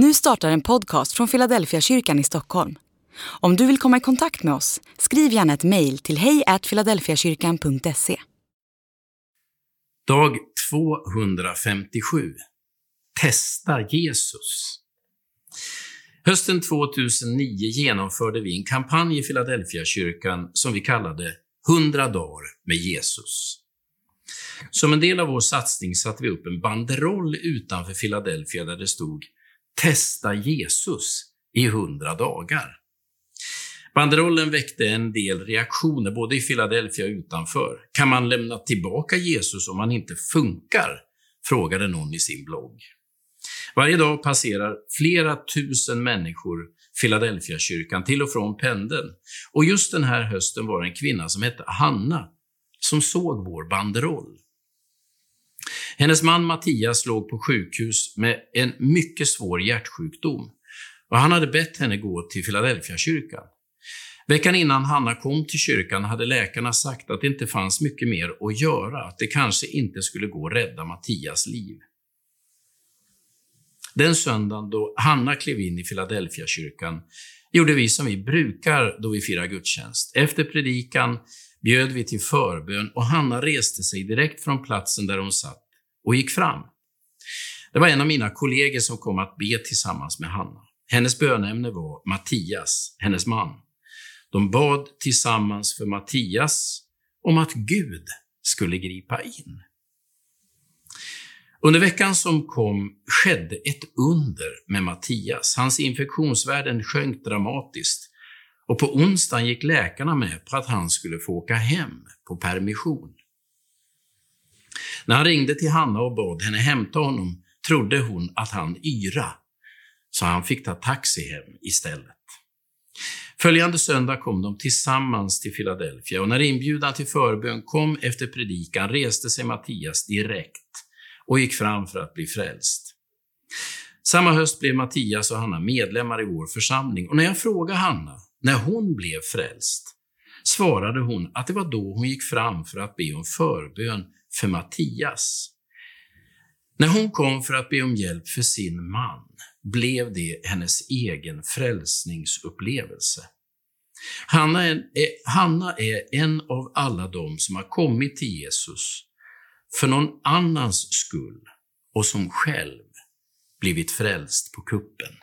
Nu startar en podcast från Philadelphia kyrkan i Stockholm. Om du vill komma i kontakt med oss, skriv gärna ett mejl till hejfiladelfiakyrkan.se. Dag 257. Testa Jesus. Hösten 2009 genomförde vi en kampanj i Philadelphia kyrkan som vi kallade 100 dagar med Jesus. Som en del av vår satsning satte vi upp en banderoll utanför Philadelphia där det stod Testa Jesus i 100 dagar. Banderollen väckte en del reaktioner både i Philadelphia och utanför. Kan man lämna tillbaka Jesus om han inte funkar? frågade någon i sin blogg. Varje dag passerar flera tusen människor Philadelphia-kyrkan till och från pendeln. Och just den här hösten var det en kvinna som hette Hanna som såg vår banderoll. Hennes man Mattias låg på sjukhus med en mycket svår hjärtsjukdom och han hade bett henne gå till Philadelphia-kyrkan. Veckan innan Hanna kom till kyrkan hade läkarna sagt att det inte fanns mycket mer att göra, att det kanske inte skulle gå att rädda Mattias liv. Den söndagen då Hanna klev in i Philadelphia-kyrkan gjorde vi som vi brukar då vi firar gudstjänst. Efter predikan bjöd vi till förbön och Hanna reste sig direkt från platsen där hon satt och gick fram. Det var en av mina kollegor som kom att be tillsammans med Hanna. Hennes bönämne var Mattias, hennes man. De bad tillsammans för Mattias om att Gud skulle gripa in. Under veckan som kom skedde ett under med Mattias. Hans infektionsvärden sjönk dramatiskt och på onsdagen gick läkarna med på att han skulle få åka hem på permission. När han ringde till Hanna och bad henne hämta honom trodde hon att han yra, så han fick ta taxi hem istället. Följande söndag kom de tillsammans till Philadelphia och när inbjudan till förbön kom efter predikan reste sig Mattias direkt och gick fram för att bli frälst. Samma höst blev Mattias och Hanna medlemmar i vår församling och när jag frågade Hanna när hon blev frälst svarade hon att det var då hon gick fram för att be om förbön för Mattias. När hon kom för att be om hjälp för sin man blev det hennes egen frälsningsupplevelse. Hanna är, eh, Hanna är en av alla de som har kommit till Jesus för någon annans skull och som själv blivit frälst på kuppen.